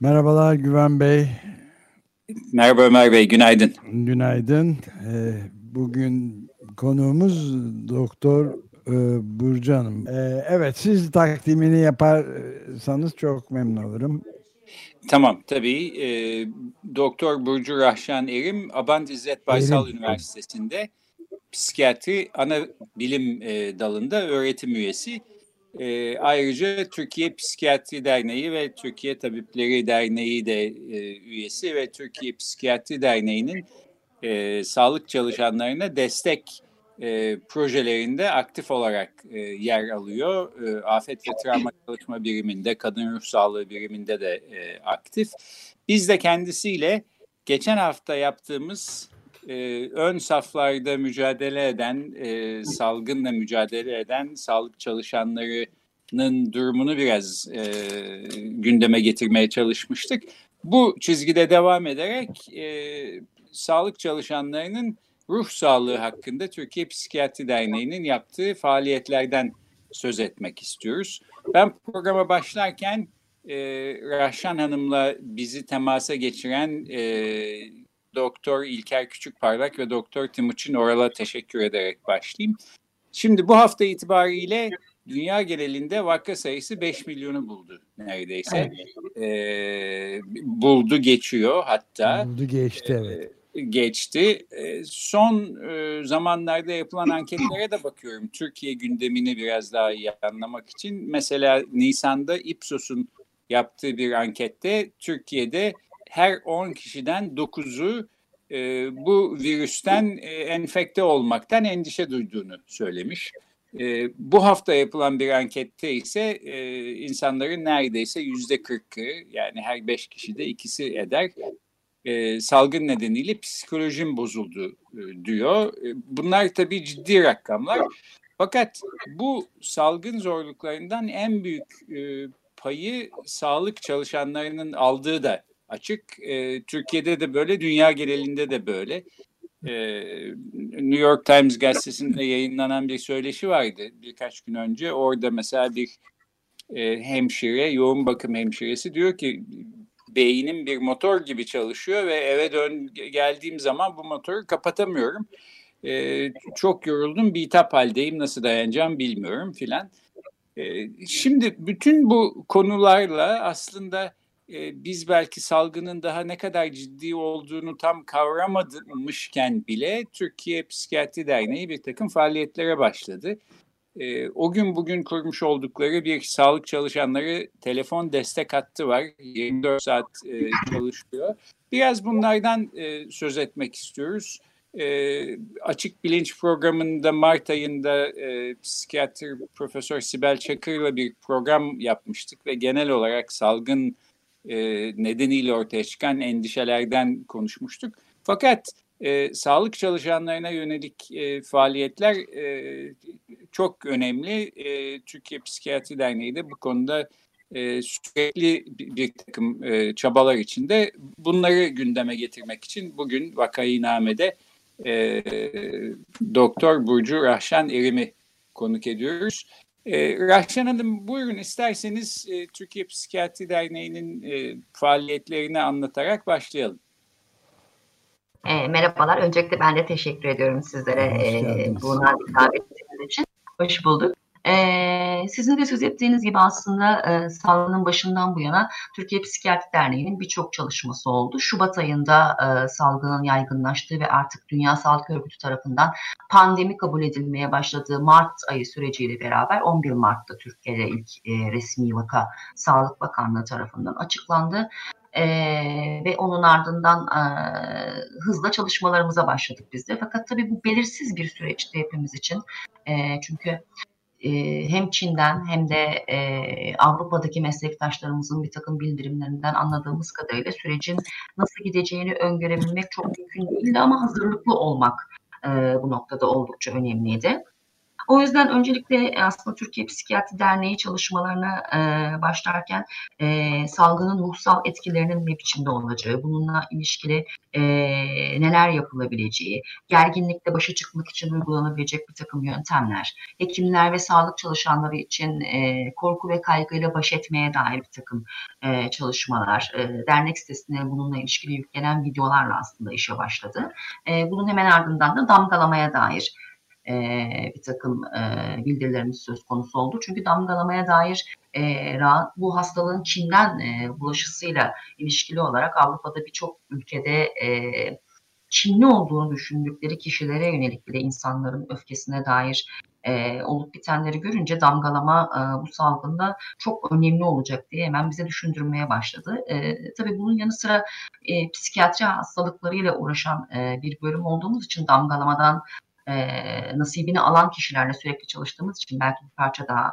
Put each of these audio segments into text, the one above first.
Merhabalar Güven Bey. Merhaba Ömer Bey, günaydın. Günaydın. Ee, bugün konuğumuz Doktor e, Burcu Hanım. Ee, evet, siz takdimini yaparsanız çok memnun olurum. Tamam, tabii. E, Doktor Burcu Rahşan Erim, Abant İzzet Baysal Erim. Üniversitesi'nde psikiyatri ana bilim e, dalında öğretim üyesi. E, ayrıca Türkiye Psikiyatri Derneği ve Türkiye Tabipleri Derneği de e, üyesi ve Türkiye Psikiyatri Derneği'nin e, sağlık çalışanlarına destek e, projelerinde aktif olarak e, yer alıyor. E, afet ve travma çalışma biriminde, kadın ruh sağlığı biriminde de e, aktif. Biz de kendisiyle geçen hafta yaptığımız e, ön saflarda mücadele eden, e, salgınla mücadele eden sağlık çalışanlarının durumunu biraz e, gündeme getirmeye çalışmıştık. Bu çizgide devam ederek e, sağlık çalışanlarının ruh sağlığı hakkında Türkiye Psikiyatri Derneği'nin yaptığı faaliyetlerden söz etmek istiyoruz. Ben programa başlarken e, Rahşan Hanım'la bizi temasa geçiren e, Doktor İlker Küçükparlak ve Doktor Timuçin Oral'a teşekkür ederek başlayayım. Şimdi bu hafta itibariyle dünya genelinde vaka sayısı 5 milyonu buldu neredeyse. Evet. Ee, buldu geçiyor hatta. Buldu geçti evet. Ee, geçti. Ee, son e, zamanlarda yapılan anketlere de bakıyorum. Türkiye gündemini biraz daha iyi anlamak için. Mesela Nisan'da Ipsos'un yaptığı bir ankette Türkiye'de her 10 kişiden 9'u e, bu virüsten e, enfekte olmaktan endişe duyduğunu söylemiş. E, bu hafta yapılan bir ankette ise e, insanların neredeyse yüzde kırkı yani her beş kişide ikisi eder e, salgın nedeniyle psikolojim bozuldu e, diyor. E, bunlar tabii ciddi rakamlar. Fakat bu salgın zorluklarından en büyük e, payı sağlık çalışanlarının aldığı da açık. E, Türkiye'de de böyle, dünya genelinde de böyle. E, New York Times gazetesinde yayınlanan bir söyleşi vardı birkaç gün önce. Orada mesela bir e, hemşire, yoğun bakım hemşiresi diyor ki beynim bir motor gibi çalışıyor ve eve dön geldiğim zaman bu motoru kapatamıyorum. E, çok yoruldum, bitap haldeyim, nasıl dayanacağım bilmiyorum filan. E, şimdi bütün bu konularla aslında e, biz belki salgının daha ne kadar ciddi olduğunu tam kavramamışken bile Türkiye Psikiyatri Derneği bir takım faaliyetlere başladı. E, o gün bugün kurmuş oldukları bir sağlık çalışanları telefon destek hattı var. 24 saat e, çalışıyor. Biraz bunlardan e, söz etmek istiyoruz. E, açık bilinç programında Mart ayında e, psikiyatri Profesör Sibel Çakır'la bir program yapmıştık ve genel olarak salgın e, nedeniyle ortaya çıkan endişelerden konuşmuştuk. Fakat e, sağlık çalışanlarına yönelik e, faaliyetler e, çok önemli. E, Türkiye Psikiyatri Derneği de bu konuda e, sürekli bir, takım e, çabalar içinde bunları gündeme getirmek için bugün Vakayiname'de e, Doktor Burcu Rahşan Erim'i konuk ediyoruz. E, Rahşan Hanım buyurun isterseniz e, Türkiye Psikiyatri Derneği'nin e, faaliyetlerini anlatarak başlayalım. E, merhabalar. Öncelikle ben de teşekkür ediyorum sizlere e, buna davetiniz için. Hoş bulduk. Ee, sizin de söz ettiğiniz gibi aslında e, salgının başından bu yana Türkiye Psikiyatri Derneği'nin birçok çalışması oldu. Şubat ayında e, salgının yaygınlaştığı ve artık Dünya Sağlık Örgütü tarafından pandemi kabul edilmeye başladığı Mart ayı süreciyle beraber 11 Mart'ta Türkiye'de ilk e, resmi vaka Sağlık Bakanlığı tarafından açıklandı. e, ve onun ardından e, hızla çalışmalarımıza başladık biz de. Fakat tabii bu belirsiz bir süreçti hepimiz için. E, çünkü e, hem Çin'den hem de e, Avrupa'daki meslektaşlarımızın bir takım bildirimlerinden anladığımız kadarıyla sürecin nasıl gideceğini öngörebilmek çok mümkün değildi ama hazırlıklı olmak e, bu noktada oldukça önemliydi. O yüzden öncelikle aslında Türkiye Psikiyatri Derneği çalışmalarına e, başlarken e, salgının ruhsal etkilerinin ne biçimde olacağı, bununla ilişkili e, neler yapılabileceği, gerginlikle başa çıkmak için uygulanabilecek bir takım yöntemler, hekimler ve sağlık çalışanları için e, korku ve kaygıyla baş etmeye dair bir takım e, çalışmalar, e, dernek sitesine bununla ilişkili yüklenen videolarla aslında işe başladı. E, bunun hemen ardından da damgalamaya dair e, bir takım e, bildirilerimiz söz konusu oldu. Çünkü damgalamaya dair e, bu hastalığın Çin'den e, bulaşısıyla ilişkili olarak Avrupa'da birçok ülkede e, Çinli olduğunu düşündükleri kişilere yönelik bile insanların öfkesine dair e, olup bitenleri görünce damgalama e, bu salgında çok önemli olacak diye hemen bize düşündürmeye başladı. E, tabii bunun yanı sıra e, psikiyatri hastalıklarıyla uğraşan e, bir bölüm olduğumuz için damgalamadan e, nasibini alan kişilerle sürekli çalıştığımız için belki bir parça daha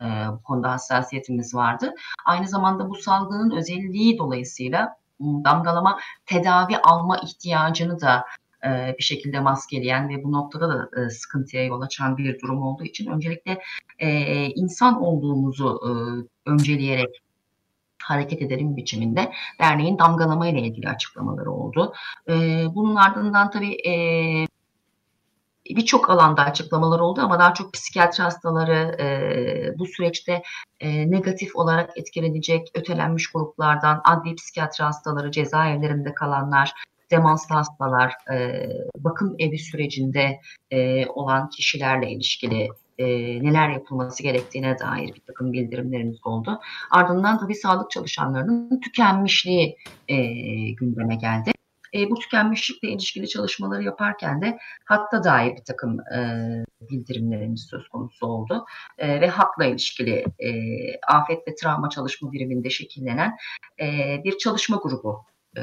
e, bu konuda hassasiyetimiz vardı. Aynı zamanda bu salgının özelliği dolayısıyla damgalama tedavi alma ihtiyacını da e, bir şekilde maskeleyen ve bu noktada da e, sıkıntıya yol açan bir durum olduğu için öncelikle e, insan olduğumuzu e, önceleyerek hareket edelim biçiminde derneğin damgalama ile ilgili açıklamaları oldu. E, bunun ardından tabii e, birçok alanda açıklamalar oldu ama daha çok psikiyatri hastaları e, bu süreçte e, negatif olarak etkilenecek ötelenmiş gruplardan adli psikiyatri hastaları, cezaevlerinde kalanlar, demanslı hastalar, e, bakım evi sürecinde e, olan kişilerle ilişkili e, neler yapılması gerektiğine dair bir takım bildirimlerimiz oldu. Ardından tabii sağlık çalışanlarının tükenmişliği e, gündeme geldi. E, bu tükenmişlikle ilişkili çalışmaları yaparken de hatta dair bir takım e, bildirimlerimiz söz konusu oldu. E, ve hakla ilişkili e, afet ve travma çalışma biriminde şekillenen e, bir çalışma grubu e,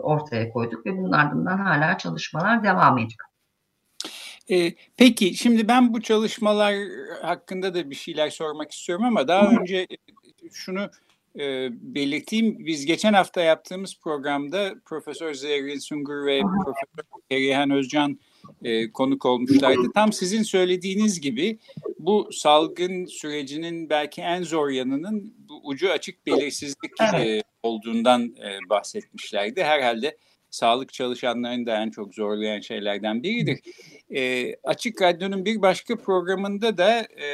ortaya koyduk ve bunun ardından hala çalışmalar devam ediyor. E, peki şimdi ben bu çalışmalar hakkında da bir şeyler sormak istiyorum ama daha önce şunu e, belirteyim. Biz geçen hafta yaptığımız programda Profesör Zerrin Sungur ve Profesör Perihan Özcan e, konuk olmuşlardı. Tam sizin söylediğiniz gibi bu salgın sürecinin belki en zor yanının bu ucu açık belirsizlik e, olduğundan e, bahsetmişlerdi. Herhalde sağlık çalışanlarını da en çok zorlayan şeylerden biridir. E, Açık Radyo'nun bir başka programında da e,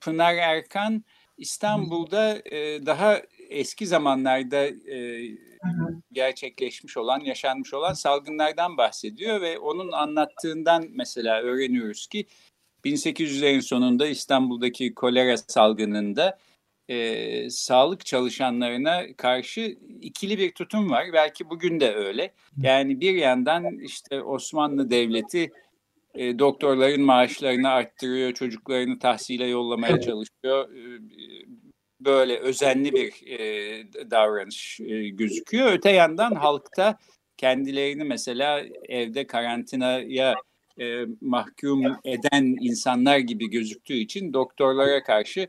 Pınar Erkan İstanbul'da e, daha eski zamanlarda e, gerçekleşmiş olan, yaşanmış olan salgınlardan bahsediyor ve onun anlattığından mesela öğreniyoruz ki 1800'lerin sonunda İstanbul'daki kolera salgınında e, sağlık çalışanlarına karşı ikili bir tutum var. Belki bugün de öyle. Yani bir yandan işte Osmanlı Devleti e, doktorların maaşlarını arttırıyor, çocuklarını tahsile yollamaya çalışıyor. E, böyle özenli bir e, davranış e, gözüküyor. Öte yandan halkta kendilerini mesela evde karantinaya e, mahkum eden insanlar gibi gözüktüğü için doktorlara karşı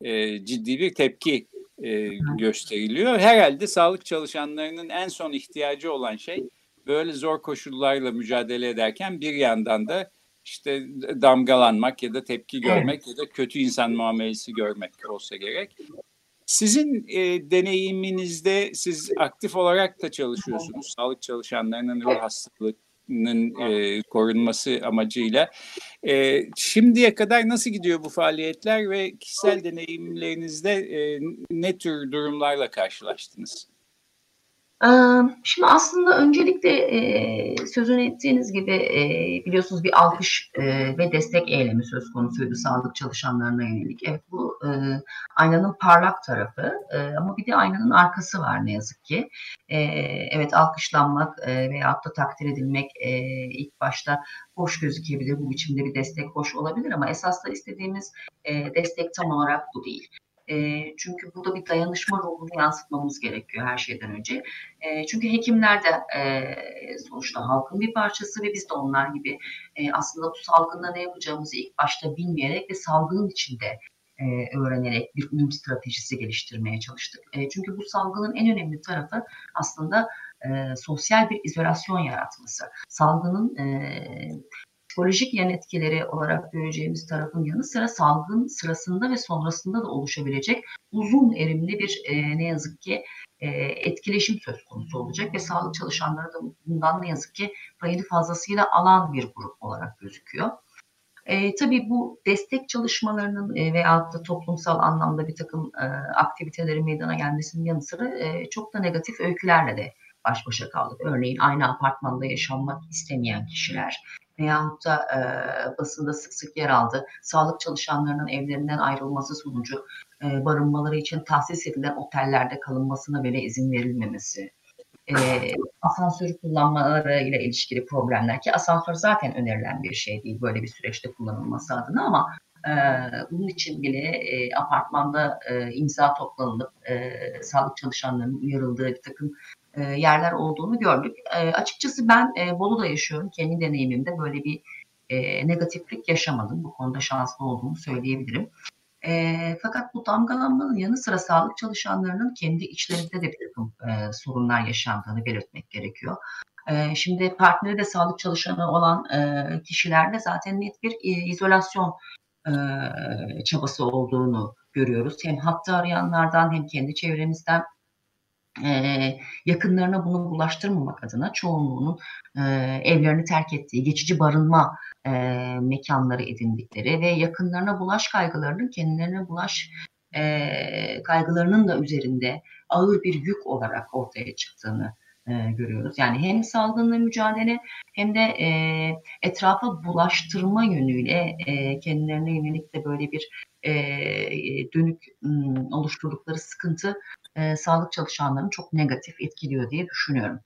e, ciddi bir tepki e, gösteriliyor. Herhalde sağlık çalışanlarının en son ihtiyacı olan şey böyle zor koşullarla mücadele ederken bir yandan da işte damgalanmak ya da tepki görmek evet. ya da kötü insan muamelesi görmek olsa gerek. Sizin e, deneyiminizde siz aktif olarak da çalışıyorsunuz. Sağlık çalışanlarının ruh hastalığının e, korunması amacıyla. E, şimdiye kadar nasıl gidiyor bu faaliyetler ve kişisel deneyimlerinizde e, ne tür durumlarla karşılaştınız? Şimdi aslında öncelikle e, sözünü ettiğiniz gibi e, biliyorsunuz bir alkış e, ve destek eylemi söz konusuydu sağlık çalışanlarına yönelik. Evet bu aynanın parlak tarafı ama bir de aynanın arkası var ne yazık ki. Evet alkışlanmak veyahut da takdir edilmek ilk başta hoş gözükebilir. Bu biçimde bir destek hoş olabilir ama esasla istediğimiz destek tam olarak bu değil. E, çünkü burada bir dayanışma ruhunu yansıtmamız gerekiyor her şeyden önce. E, çünkü hekimler de e, sonuçta halkın bir parçası ve biz de onlar gibi e, aslında bu salgında ne yapacağımızı ilk başta bilmeyerek ve salgının içinde e, öğrenerek bir uyum stratejisi geliştirmeye çalıştık. E, çünkü bu salgının en önemli tarafı aslında e, sosyal bir izolasyon yaratması. Salgının e, psikolojik yan etkileri olarak göreceğimiz tarafın yanı sıra salgın sırasında ve sonrasında da oluşabilecek uzun erimli bir e, ne yazık ki e, etkileşim söz konusu olacak ve sağlık çalışanları da bundan ne yazık ki payını fazlasıyla alan bir grup olarak gözüküyor. E, tabii bu destek çalışmalarının e, veyahut da toplumsal anlamda bir takım e, aktivitelerin meydana gelmesinin yanı sıra e, çok da negatif öykülerle de baş başa kaldık. Örneğin aynı apartmanda yaşanmak istemeyen kişiler veyahut da e, basında sık sık yer aldı. Sağlık çalışanlarının evlerinden ayrılması sonucu e, barınmaları için tahsis edilen otellerde kalınmasına bile izin verilmemesi. E, asansörü kullanmaları ile ilişkili problemler ki asansör zaten önerilen bir şey değil böyle bir süreçte kullanılması adına ama e, bunun için bile e, apartmanda e, imza toplanılıp e, sağlık çalışanlarının uyarıldığı bir takım e, yerler olduğunu gördük. E, açıkçası ben e, Bolu'da yaşıyorum. Kendi deneyimimde böyle bir e, negatiflik yaşamadım. Bu konuda şanslı olduğumu söyleyebilirim. Fakat bu damgalanmanın yanı sıra sağlık çalışanlarının kendi içlerinde de bir takım sorunlar yaşandığını belirtmek gerekiyor. Şimdi partneri de sağlık çalışanı olan kişilerde zaten net bir izolasyon çabası olduğunu görüyoruz. Hem hatta arayanlardan hem kendi çevremizden e, yakınlarına bunu bulaştırmamak adına çoğunluğunun e, evlerini terk ettiği, geçici barınma e, mekanları edindikleri ve yakınlarına bulaş kaygılarının kendilerine bulaş e, kaygılarının da üzerinde ağır bir yük olarak ortaya çıktığını e, görüyoruz. Yani hem salgınla mücadele hem de e, etrafa bulaştırma yönüyle kendilerine yönelik de böyle bir dönük oluşturdukları sıkıntı e, sağlık çalışanlarını çok negatif etkiliyor diye düşünüyorum.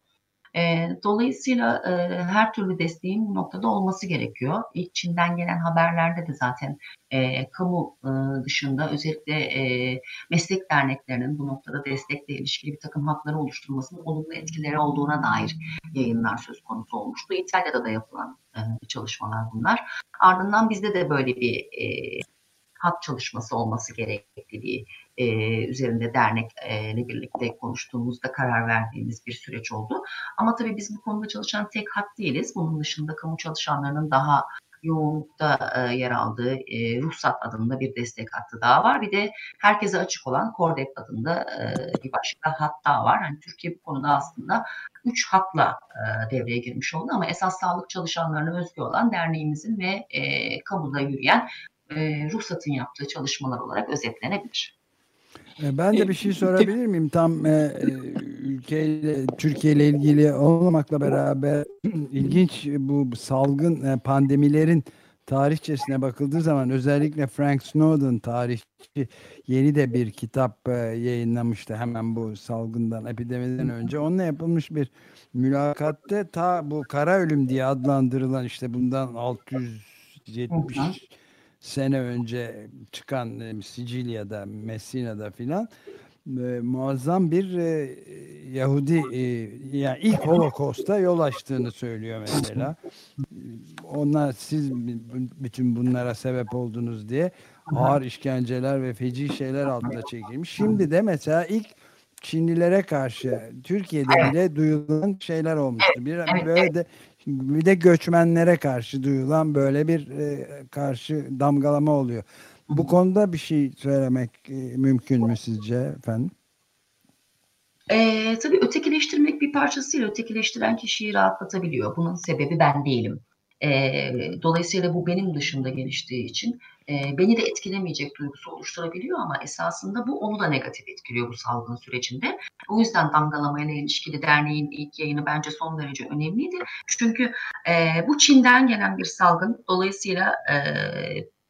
E, dolayısıyla e, her türlü desteğin noktada olması gerekiyor. İlk Çin'den gelen haberlerde de zaten e, kamu e, dışında özellikle e, meslek derneklerinin bu noktada destekle ilişkili bir takım hakları oluşturmasının olumlu etkileri olduğuna dair yayınlar söz konusu olmuştu. İtalya'da da yapılan e, çalışmalar bunlar. Ardından bizde de böyle bir e, hat çalışması olması gerektiği e, üzerinde dernekle birlikte konuştuğumuzda karar verdiğimiz bir süreç oldu. Ama tabii biz bu konuda çalışan tek hat değiliz. Bunun dışında kamu çalışanlarının daha yoğunlukta e, yer aldığı e, ruhsat adında bir destek hattı daha var. Bir de herkese açık olan Kordep adında e, bir başka hat daha var. Yani Türkiye bu konuda aslında üç hatla e, devreye girmiş oldu ama esas sağlık çalışanlarına özgü olan derneğimizin ve e, kamuda yürüyen e, ruhsatın yaptığı çalışmalar olarak özetlenebilir. E, ben de bir şey sorabilir miyim? Tam e, e, ülkeyle, Türkiye ile ilgili olmamakla beraber ilginç bu salgın e, pandemilerin tarihçesine bakıldığı zaman özellikle Frank Snowden tarihçi yeni de bir kitap e, yayınlamıştı hemen bu salgından epidemiden önce. Onunla yapılmış bir mülakatte ta bu kara ölüm diye adlandırılan işte bundan 670 sene önce çıkan e, Sicilya'da, Messina'da filan e, muazzam bir e, Yahudi yani ilk Holocaust'a yol açtığını söylüyor mesela. Onlar siz bütün bunlara sebep oldunuz diye ağır işkenceler ve feci şeyler altında çekilmiş. Şimdi de mesela ilk Çinlilere karşı Türkiye'de bile duyulan şeyler olmuştu. Bir böyle de bir de göçmenlere karşı duyulan böyle bir e, karşı damgalama oluyor. Bu konuda bir şey söylemek e, mümkün mü sizce efendim? E, tabii ötekileştirmek bir parçasıyla ötekileştiren kişiyi rahatlatabiliyor. Bunun sebebi ben değilim. E, dolayısıyla bu benim dışında geliştiği için beni de etkilemeyecek duygusu oluşturabiliyor ama esasında bu onu da negatif etkiliyor bu salgın sürecinde. O yüzden damgalamayla ilişkili derneğin ilk yayını bence son derece önemliydi. Çünkü e, bu Çin'den gelen bir salgın dolayısıyla e,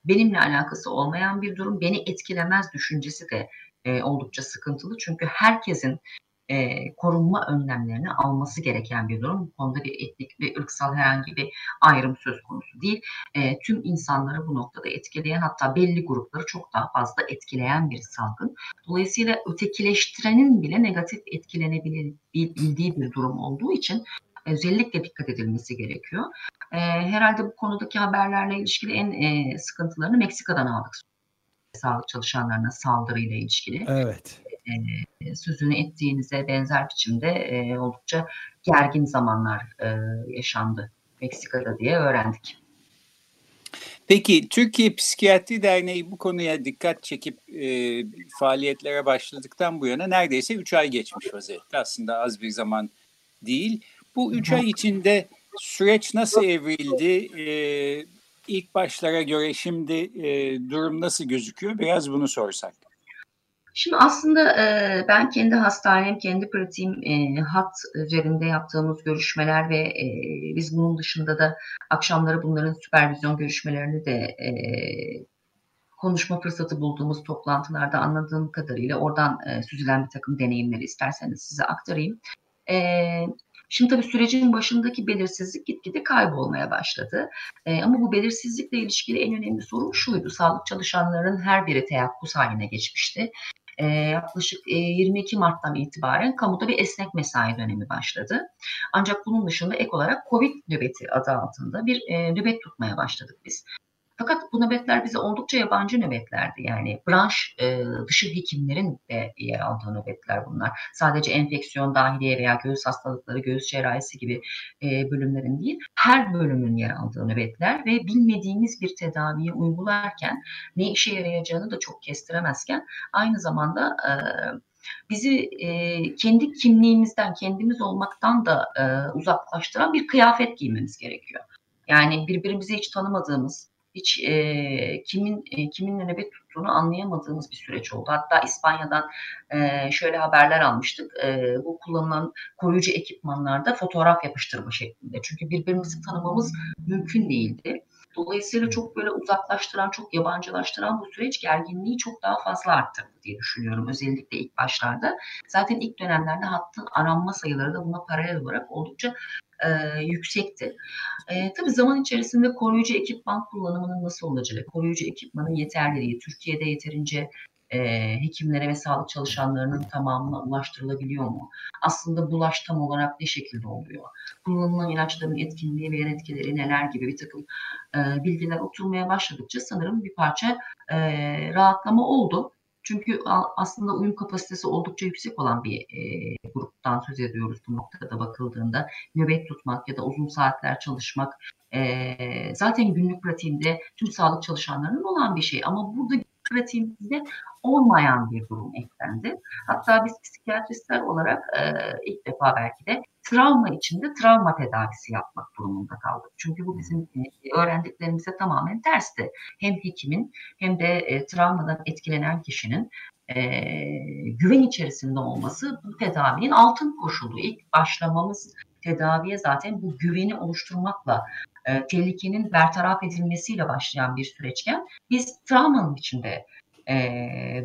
benimle alakası olmayan bir durum beni etkilemez düşüncesi de e, oldukça sıkıntılı. Çünkü herkesin e, korunma önlemlerini alması gereken bir durum. Bu konuda bir etnik ve ırksal herhangi bir ayrım söz konusu değil. E, tüm insanları bu noktada etkileyen hatta belli grupları çok daha fazla etkileyen bir salgın. Dolayısıyla ötekileştirenin bile negatif etkilenebildiği bir durum olduğu için özellikle dikkat edilmesi gerekiyor. E, herhalde bu konudaki haberlerle ilişkili en e, sıkıntılarını Meksika'dan aldık. Sağlık çalışanlarına saldırıyla ilişkili. Evet. E, sözünü ettiğinize benzer biçimde e, oldukça gergin zamanlar e, yaşandı Meksika'da diye öğrendik. Peki Türkiye Psikiyatri Derneği bu konuya dikkat çekip e, faaliyetlere başladıktan bu yana neredeyse 3 ay geçmiş vaziyette. Aslında az bir zaman değil. Bu 3 ay içinde süreç nasıl evrildi? E, ilk başlara göre şimdi e, durum nasıl gözüküyor? Biraz bunu sorsak. Şimdi aslında e, ben kendi hastanem, kendi pratiğim e, hat üzerinde yaptığımız görüşmeler ve e, biz bunun dışında da akşamları bunların süpervizyon görüşmelerini de e, konuşma fırsatı bulduğumuz toplantılarda anladığım kadarıyla oradan e, süzülen bir takım deneyimleri isterseniz size aktarayım. E, Şimdi tabii sürecin başındaki belirsizlik gitgide kaybolmaya başladı. E, ama bu belirsizlikle ilişkili en önemli sorun şuydu. Sağlık çalışanlarının her biri teyakkuz haline geçmişti. E, yaklaşık e, 22 Mart'tan itibaren kamuda bir esnek mesai dönemi başladı. Ancak bunun dışında ek olarak Covid nöbeti adı altında bir e, nöbet tutmaya başladık biz. Fakat bu nöbetler bize oldukça yabancı nöbetlerdi. Yani branş e, dışı hekimlerin de yer aldığı nöbetler bunlar. Sadece enfeksiyon, dahiliye veya göğüs hastalıkları, göğüs cerrahisi gibi e, bölümlerin değil, her bölümün yer aldığı nöbetler ve bilmediğimiz bir tedaviyi uygularken ne işe yarayacağını da çok kestiremezken aynı zamanda e, bizi e, kendi kimliğimizden, kendimiz olmaktan da e, uzaklaştıran bir kıyafet giymemiz gerekiyor. Yani birbirimizi hiç tanımadığımız, hiç e, kimin e, kiminle nöbet tuttuğunu anlayamadığımız bir süreç oldu. Hatta İspanya'dan e, şöyle haberler almıştık. E, bu kullanılan koruyucu ekipmanlarda fotoğraf yapıştırma şeklinde. Çünkü birbirimizi tanımamız mümkün değildi. Dolayısıyla çok böyle uzaklaştıran, çok yabancılaştıran bu süreç gerginliği çok daha fazla arttırdı diye düşünüyorum. Özellikle ilk başlarda. Zaten ilk dönemlerde hattın aranma sayıları da buna paralel olarak oldukça e, yüksekti. E, tabii zaman içerisinde koruyucu ekipman kullanımının nasıl olacağı, koruyucu ekipmanın yeterliliği, Türkiye'de yeterince e, hekimlere ve sağlık çalışanlarının tamamına ulaştırılabiliyor mu? Aslında bulaş tam olarak ne şekilde oluyor? Kullanılan ilaçların etkinliği ve yan etkileri neler gibi bir takım e, bilgiler oturmaya başladıkça sanırım bir parça e, rahatlama oldu. Çünkü aslında uyum kapasitesi oldukça yüksek olan bir e, gruptan söz ediyoruz bu noktada bakıldığında. Nöbet tutmak ya da uzun saatler çalışmak e, zaten günlük pratiğinde tüm sağlık çalışanlarının olan bir şey. Ama burada pratiğimizde olmayan bir durum eklendi. Hatta biz psikiyatristler olarak e, ilk defa belki de travma içinde travma tedavisi yapmak durumunda kaldık. Çünkü bu bizim e, öğrendiklerimize tamamen tersti. Hem hekimin hem de e, travmadan etkilenen kişinin e, güven içerisinde olması bu tedavinin altın koşulu. İlk başlamamız tedaviye zaten bu güveni oluşturmakla e, tehlikenin bertaraf edilmesiyle başlayan bir süreçken biz travmanın içinde e,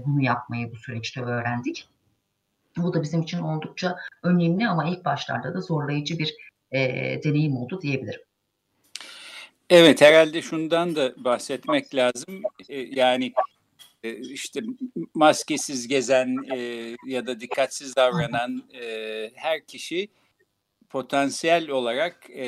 bunu yapmayı bu süreçte öğrendik. Bu da bizim için oldukça önemli ama ilk başlarda da zorlayıcı bir e, deneyim oldu diyebilirim. Evet herhalde şundan da bahsetmek lazım. E, yani e, işte maskesiz gezen e, ya da dikkatsiz davranan e, her kişi potansiyel olarak e,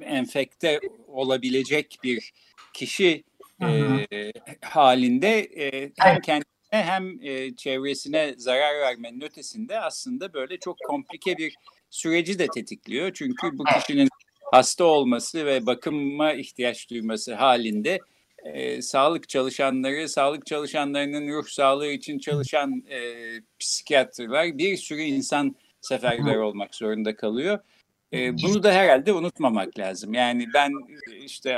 enfekte olabilecek bir kişi e, halinde e, hem kendine hem e, çevresine zarar vermenin ötesinde aslında böyle çok komplike bir süreci de tetikliyor. Çünkü bu kişinin hasta olması ve bakıma ihtiyaç duyması halinde e, sağlık çalışanları, sağlık çalışanlarının ruh sağlığı için çalışan e, psikiyatrlar bir sürü insan seferber olmak zorunda kalıyor. E, bunu da herhalde unutmamak lazım. Yani ben işte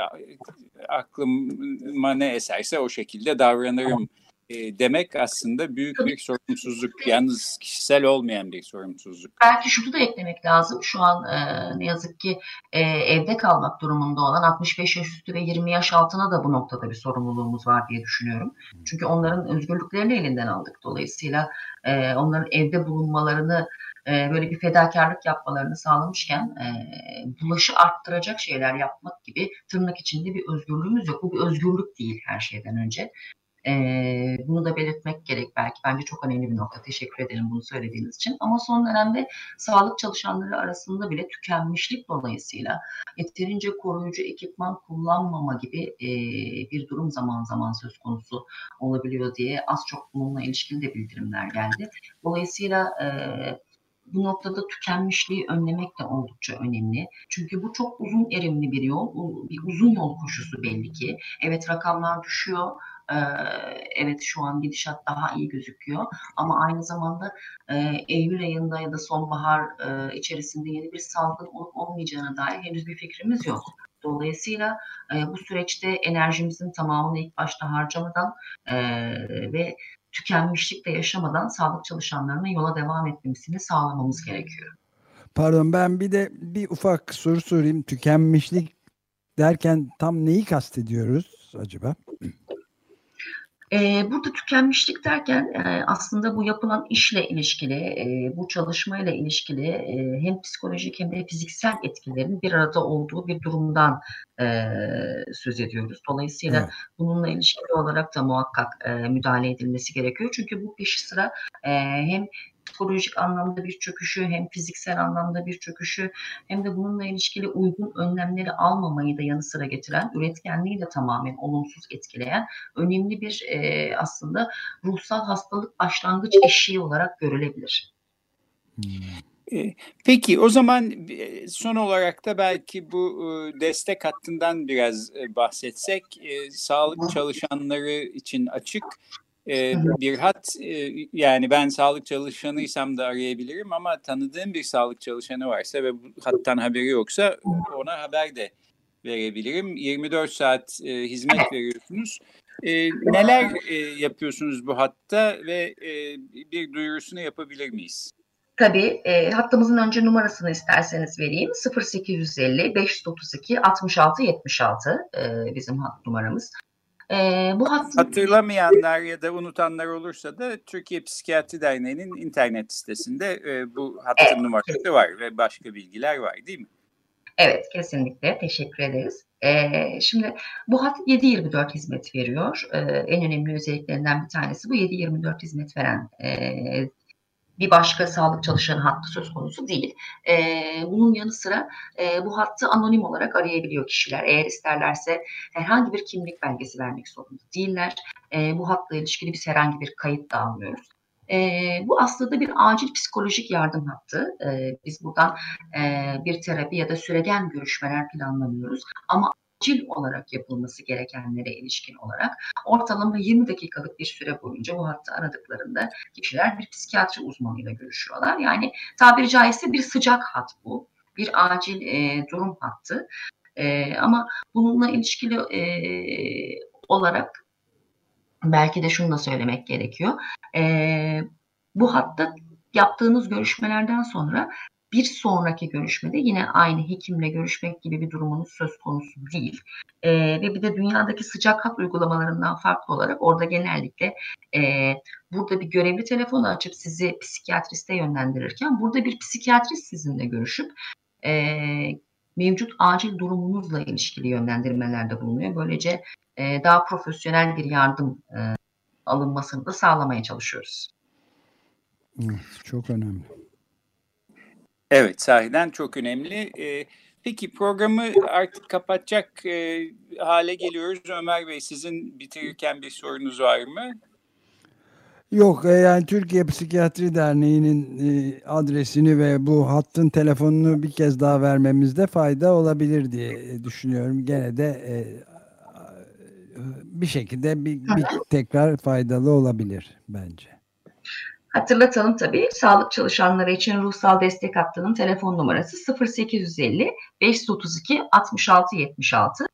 aklıma ne eserse o şekilde davranırım demek aslında büyük bir sorumsuzluk. Yalnız kişisel olmayan bir sorumsuzluk. Belki şunu da eklemek lazım. Şu an e, ne yazık ki e, evde kalmak durumunda olan 65 yaş üstü ve 20 yaş altına da bu noktada bir sorumluluğumuz var diye düşünüyorum. Çünkü onların özgürlüklerini elinden aldık. Dolayısıyla e, onların evde bulunmalarını e, böyle bir fedakarlık yapmalarını sağlamışken e, bulaşı arttıracak şeyler yapmak gibi tırnak içinde bir özgürlüğümüz yok. Bu bir özgürlük değil her şeyden önce. E, bunu da belirtmek gerek belki. Bence çok önemli bir nokta. Teşekkür ederim bunu söylediğiniz için. Ama son dönemde sağlık çalışanları arasında bile tükenmişlik dolayısıyla yeterince koruyucu ekipman kullanmama gibi e, bir durum zaman zaman söz konusu olabiliyor diye az çok bununla ilişkili de bildirimler geldi. Dolayısıyla e, bu noktada tükenmişliği önlemek de oldukça önemli. Çünkü bu çok uzun erimli bir yol, bir uzun yol koşusu belli ki. Evet rakamlar düşüyor, evet şu an gidişat daha iyi gözüküyor ama aynı zamanda Eylül ayında ya da sonbahar içerisinde yeni bir salgın olup olmayacağına dair henüz bir fikrimiz yok. Dolayısıyla bu süreçte enerjimizin tamamını ilk başta harcamadan ve tükenmişlikle yaşamadan sağlık çalışanlarına yola devam etmesini sağlamamız gerekiyor. Pardon ben bir de bir ufak soru sorayım. Tükenmişlik derken tam neyi kastediyoruz acaba? Ee, burada tükenmişlik derken e, aslında bu yapılan işle ilişkili, e, bu çalışmayla ilişkili e, hem psikolojik hem de fiziksel etkilerin bir arada olduğu bir durumdan söz ediyoruz. Dolayısıyla evet. bununla ilişkili olarak da muhakkak müdahale edilmesi gerekiyor. Çünkü bu peşi sıra hem psikolojik anlamda bir çöküşü hem fiziksel anlamda bir çöküşü hem de bununla ilişkili uygun önlemleri almamayı da yanı sıra getiren, üretkenliği de tamamen olumsuz etkileyen önemli bir e, aslında ruhsal hastalık başlangıç eşiği olarak görülebilir. Hmm. E, peki o zaman e, son olarak da belki bu e, destek hattından biraz bahsetsek. Sağlık çalışanları için açık e, bir hat e, yani ben sağlık çalışanıysam da arayabilirim ama tanıdığım bir sağlık çalışanı varsa ve bu hattan haberi yoksa ona haber de verebilirim. 24 saat e, hizmet veriyorsunuz. E, neler e, yapıyorsunuz bu hatta ve e, bir duyurusunu yapabilir miyiz? Tabii e, hattımızın önce numarasını isterseniz vereyim. 0850 532 66 76 e, bizim hat numaramız. E, bu hat... Hatırlamayanlar ya da unutanlar olursa da Türkiye Psikiyatri Derneği'nin internet sitesinde e, bu hattın evet. numarası var ve başka bilgiler var değil mi? Evet kesinlikle teşekkür ederiz. Ee, şimdi bu hat 7-24 hizmet veriyor. Ee, en önemli özelliklerinden bir tanesi bu 7-24 hizmet veren e, bir başka sağlık çalışanı hattı söz konusu değil. E, bunun yanı sıra e, bu hattı anonim olarak arayabiliyor kişiler. Eğer isterlerse herhangi bir kimlik belgesi vermek zorunda değiller. E, bu hatla ilişkili biz herhangi bir kayıt da almıyoruz. E, bu aslında bir acil psikolojik yardım hattı. E, biz buradan e, bir terapi ya da süregen görüşmeler planlamıyoruz. Ama acil olarak yapılması gerekenlere ilişkin olarak ortalama 20 dakikalık bir süre boyunca bu hattı aradıklarında kişiler bir psikiyatri uzmanıyla görüşüyorlar. Yani tabiri caizse bir sıcak hat bu. Bir acil e, durum hattı. E, ama bununla ilişkili e, olarak belki de şunu da söylemek gerekiyor. E, bu hatta yaptığınız görüşmelerden sonra bir sonraki görüşmede yine aynı hekimle görüşmek gibi bir durumunuz söz konusu değil. E, ve bir de dünyadaki sıcak hat uygulamalarından farklı olarak orada genellikle e, burada bir görevli telefonu açıp sizi psikiyatriste yönlendirirken burada bir psikiyatrist sizinle görüşüp e, mevcut acil durumunuzla ilişkili yönlendirmelerde bulunuyor. Böylece e, daha profesyonel bir yardım e, alınmasını da sağlamaya çalışıyoruz. Çok önemli. Evet sahiden çok önemli. Ee, peki programı artık kapatacak e, hale geliyoruz. Ömer Bey sizin bitirirken bir sorunuz var mı? Yok yani Türkiye Psikiyatri Derneği'nin e, adresini ve bu hattın telefonunu bir kez daha vermemizde fayda olabilir diye düşünüyorum. Gene de e, bir şekilde bir, bir tekrar faydalı olabilir bence. Hatırlatalım tabii sağlık çalışanları için ruhsal destek hattının telefon numarası 0850 532 66 76.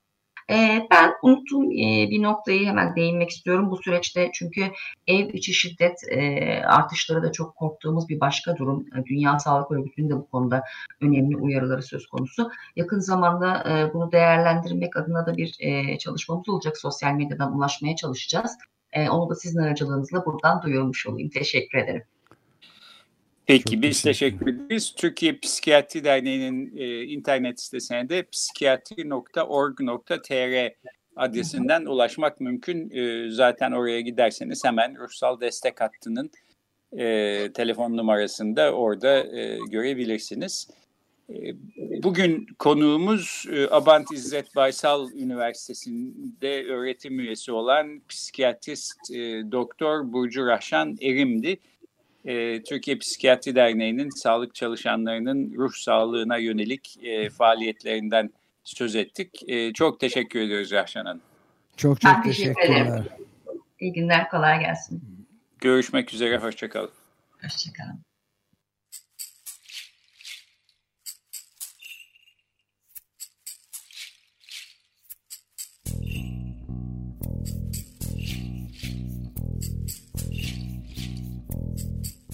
E, ben unuttuğum e, bir noktayı hemen değinmek istiyorum bu süreçte çünkü ev içi şiddet e, artışları da çok korktuğumuz bir başka durum. E, Dünya Sağlık Örgütü'nün de bu konuda önemli uyarıları söz konusu. Yakın zamanda e, bunu değerlendirmek adına da bir e, çalışmamız olacak. Sosyal medyadan ulaşmaya çalışacağız. E, onu da sizin aracılığınızla buradan duyurmuş olayım. Teşekkür ederim. Peki Çok biz teşekkür ederiz. Türkiye Psikiyatri Derneği'nin e, internet sitesine de psikiyatri.org.tr adresinden ulaşmak mümkün. E, zaten oraya giderseniz hemen ruhsal destek hattının e, telefon numarasında orada e, görebilirsiniz. E, bugün konuğumuz e, Abant İzzet Baysal Üniversitesi'nde öğretim üyesi olan psikiyatrist e, Doktor Burcu Rahşan Erim'di e, Türkiye Psikiyatri Derneği'nin sağlık çalışanlarının ruh sağlığına yönelik faaliyetlerinden söz ettik. E, çok teşekkür ediyoruz Rahşan Hanım. Çok çok ben teşekkürler. Ederim. İyi günler, kolay gelsin. Görüşmek üzere, hoşçakalın. Hoşçakalın.